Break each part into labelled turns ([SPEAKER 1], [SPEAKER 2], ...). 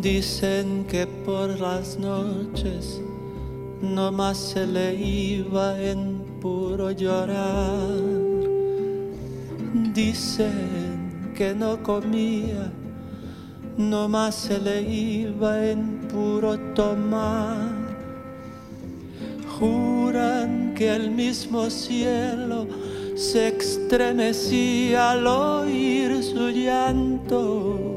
[SPEAKER 1] Dicen que por las noches no más se le iba en puro llorar. Dicen que no comía, no más se le iba en puro tomar. Juran que el mismo cielo se estremecía al oír su llanto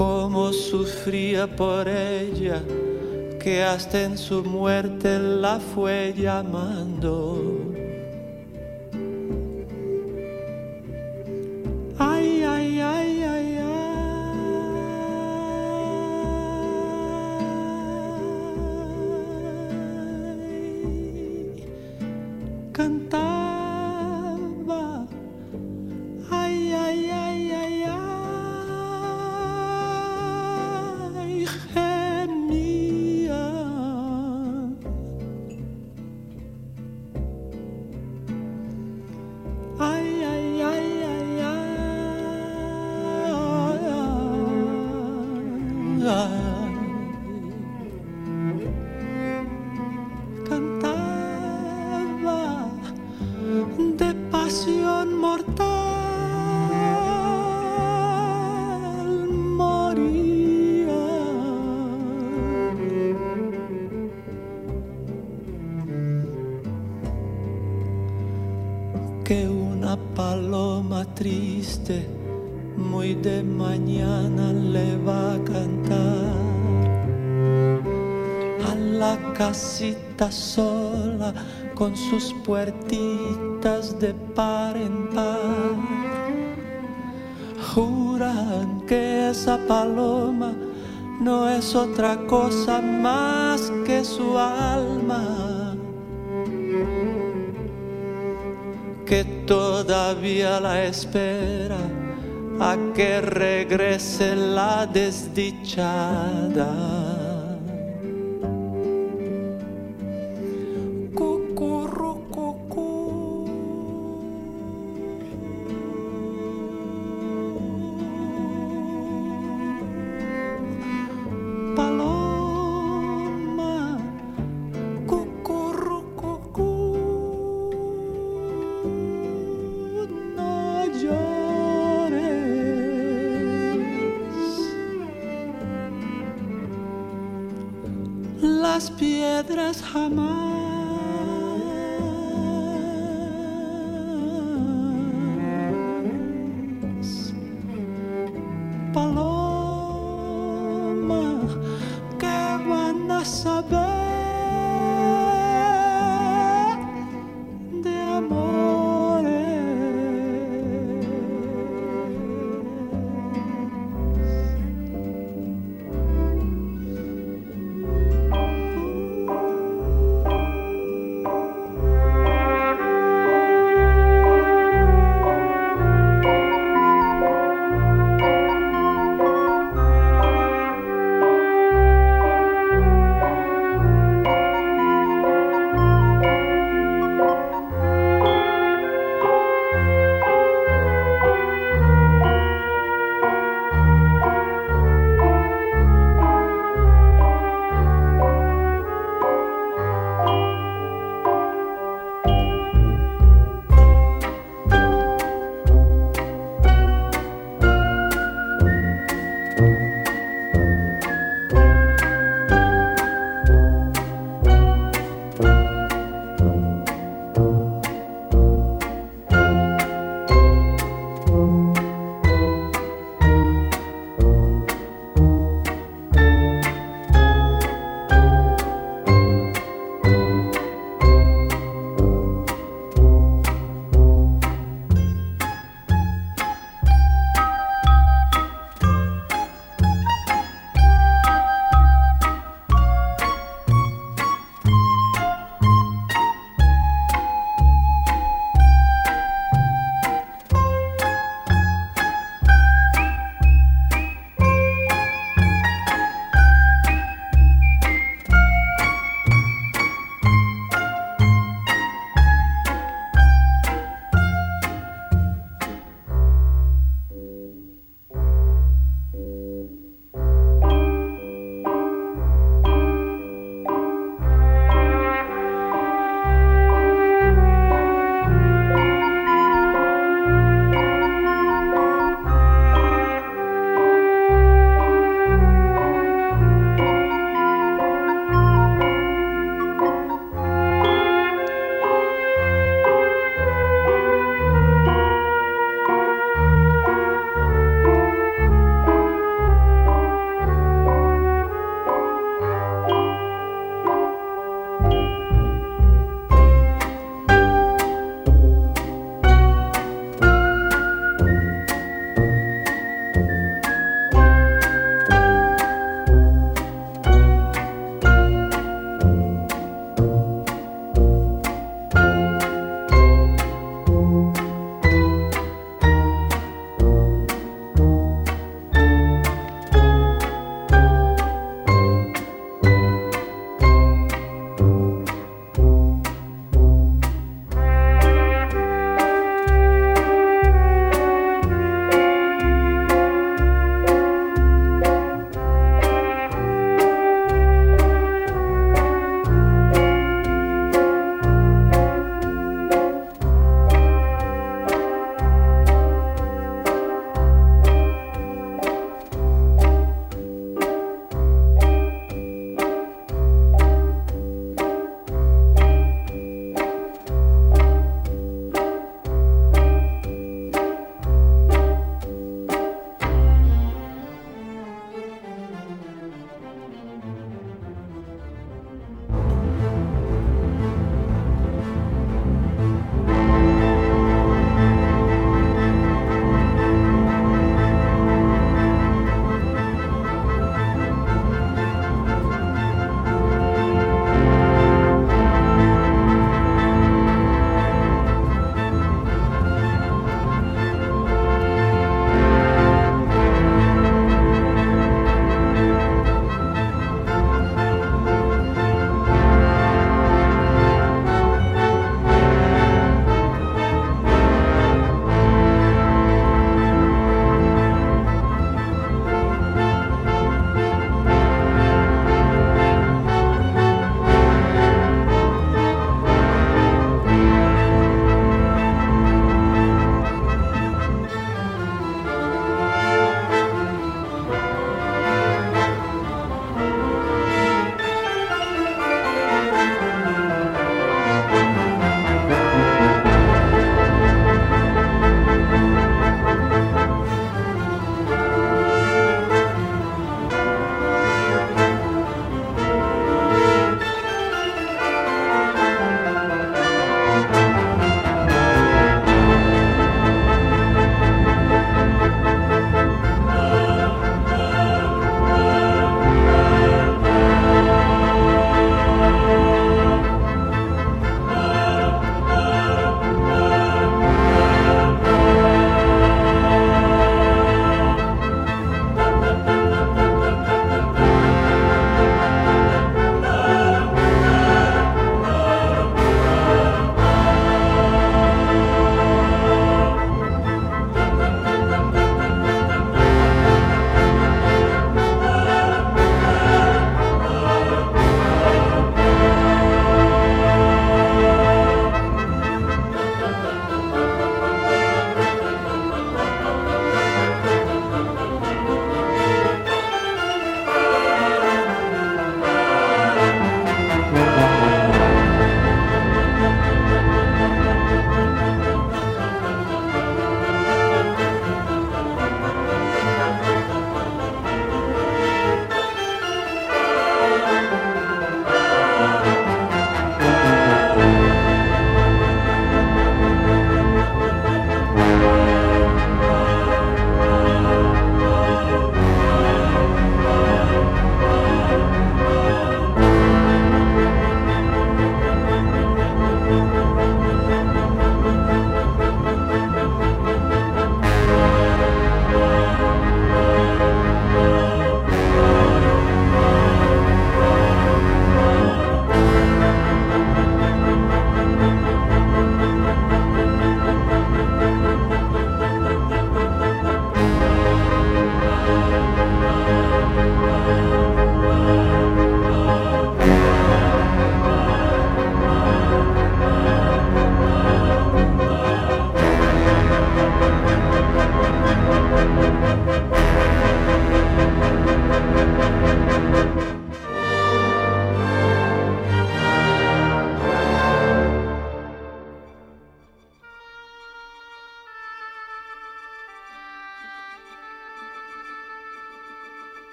[SPEAKER 1] cómo sufría por ella, que hasta en su muerte la fue llamando. Sus puertitas de par en par. Juran que esa paloma no es otra cosa más que su alma, que todavía la espera a que regrese la desdichada.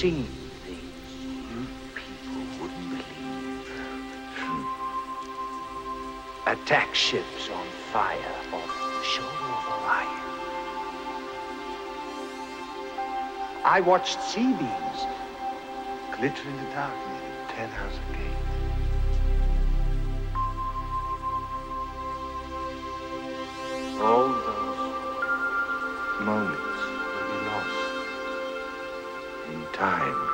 [SPEAKER 2] Seen things you people wouldn't believe. Attack ships on fire off the shoulder of Orion. I watched sea beams glitter in the dark near the Ten. All those moments time.